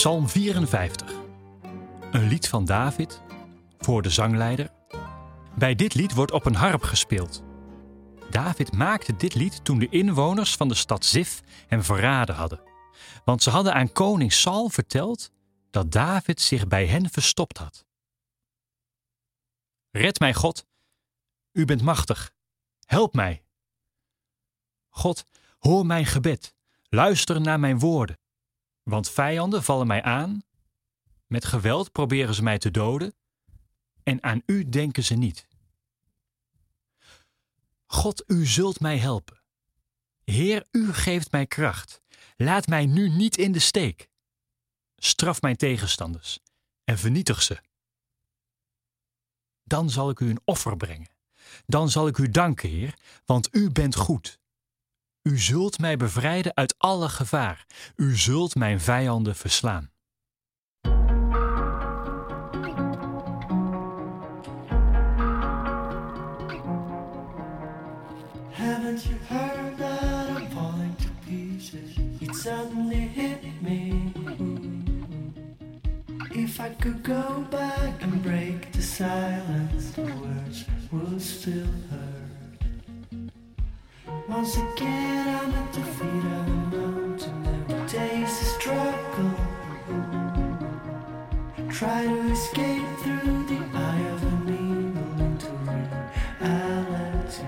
Psalm 54. Een lied van David voor de zangleider. Bij dit lied wordt op een harp gespeeld. David maakte dit lied toen de inwoners van de stad Zif hem verraden hadden. Want ze hadden aan koning Saul verteld dat David zich bij hen verstopt had. Red mij, God. U bent machtig. Help mij. God, hoor mijn gebed. Luister naar mijn woorden. Want vijanden vallen mij aan. Met geweld proberen ze mij te doden. En aan u denken ze niet. God, u zult mij helpen. Heer, u geeft mij kracht. Laat mij nu niet in de steek. Straf mijn tegenstanders en vernietig ze. Dan zal ik u een offer brengen. Dan zal ik u danken, Heer, want u bent goed. U zult mij bevrijden uit alle gevaar. U zult mijn vijanden verslaan. Haven't you heard that I'm falling to pieces? It suddenly hit me. If I could go back and break the silence, the words would still hurt. Once again, I'm at the feet of a mountain. Every day's a struggle. Try to escape through the eye of an eagle into reality.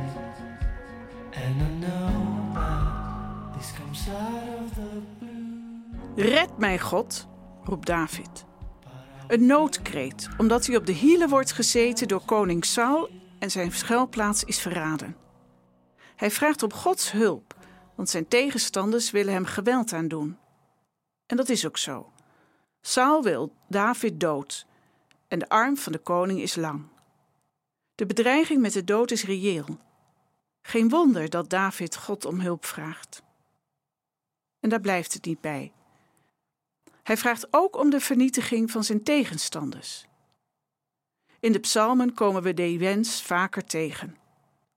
And I know that this comes out of the blue. Red mij, God, roept David. Een noodkreet, omdat hij op de hielen wordt gezeten door koning Saul en zijn schuilplaats is verraden. Hij vraagt om Gods hulp, want zijn tegenstanders willen hem geweld aandoen. En dat is ook zo. Saul wil David dood en de arm van de koning is lang. De bedreiging met de dood is reëel. Geen wonder dat David God om hulp vraagt. En daar blijft het niet bij. Hij vraagt ook om de vernietiging van zijn tegenstanders. In de psalmen komen we die wens vaker tegen.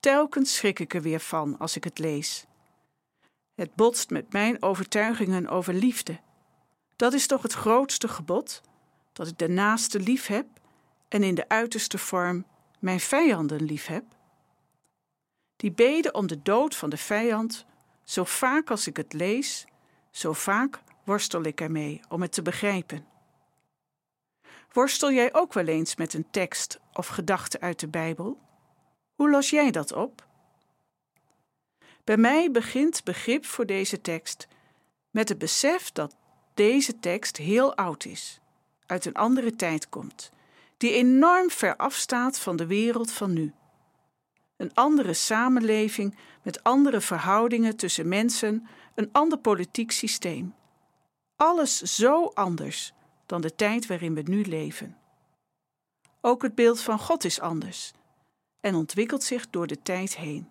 Telkens schrik ik er weer van als ik het lees. Het botst met mijn overtuigingen over liefde. Dat is toch het grootste gebod: dat ik de naaste lief heb en in de uiterste vorm mijn vijanden lief heb? Die beden om de dood van de vijand, zo vaak als ik het lees, zo vaak worstel ik ermee om het te begrijpen. Worstel jij ook wel eens met een tekst of gedachte uit de Bijbel? Hoe los jij dat op? Bij mij begint begrip voor deze tekst met het besef dat deze tekst heel oud is, uit een andere tijd komt, die enorm ver afstaat van de wereld van nu. Een andere samenleving met andere verhoudingen tussen mensen, een ander politiek systeem. Alles zo anders dan de tijd waarin we nu leven. Ook het beeld van God is anders en ontwikkelt zich door de tijd heen.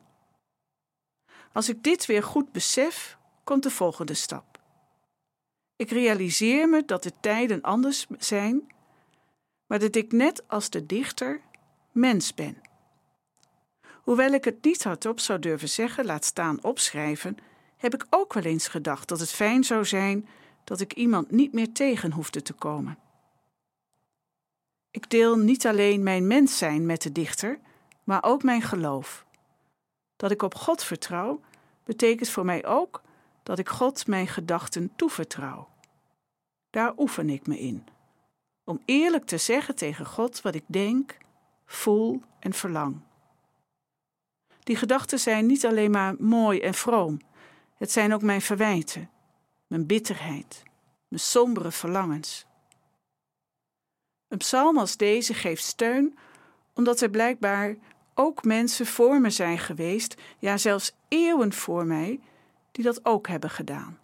Als ik dit weer goed besef, komt de volgende stap. Ik realiseer me dat de tijden anders zijn, maar dat ik net als de dichter mens ben. Hoewel ik het niet hardop zou durven zeggen, laat staan opschrijven, heb ik ook wel eens gedacht dat het fijn zou zijn dat ik iemand niet meer tegen hoefde te komen. Ik deel niet alleen mijn mens zijn met de dichter, maar ook mijn geloof. Dat ik op God vertrouw, betekent voor mij ook dat ik God mijn gedachten toevertrouw. Daar oefen ik me in. Om eerlijk te zeggen tegen God wat ik denk, voel en verlang. Die gedachten zijn niet alleen maar mooi en vroom, het zijn ook mijn verwijten, mijn bitterheid, mijn sombere verlangens. Een psalm als deze geeft steun omdat er blijkbaar ook mensen voor me zijn geweest, ja zelfs eeuwen voor mij, die dat ook hebben gedaan.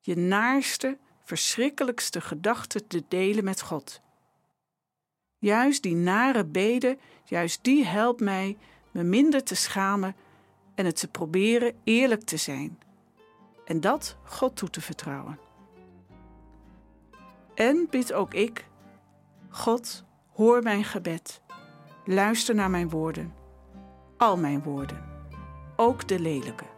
Je naarste, verschrikkelijkste gedachten te delen met God. Juist die nare beden, juist die helpt mij me minder te schamen en het te proberen eerlijk te zijn. En dat God toe te vertrouwen. En bid ook ik, God, hoor mijn gebed, luister naar mijn woorden, al mijn woorden, ook de lelijke.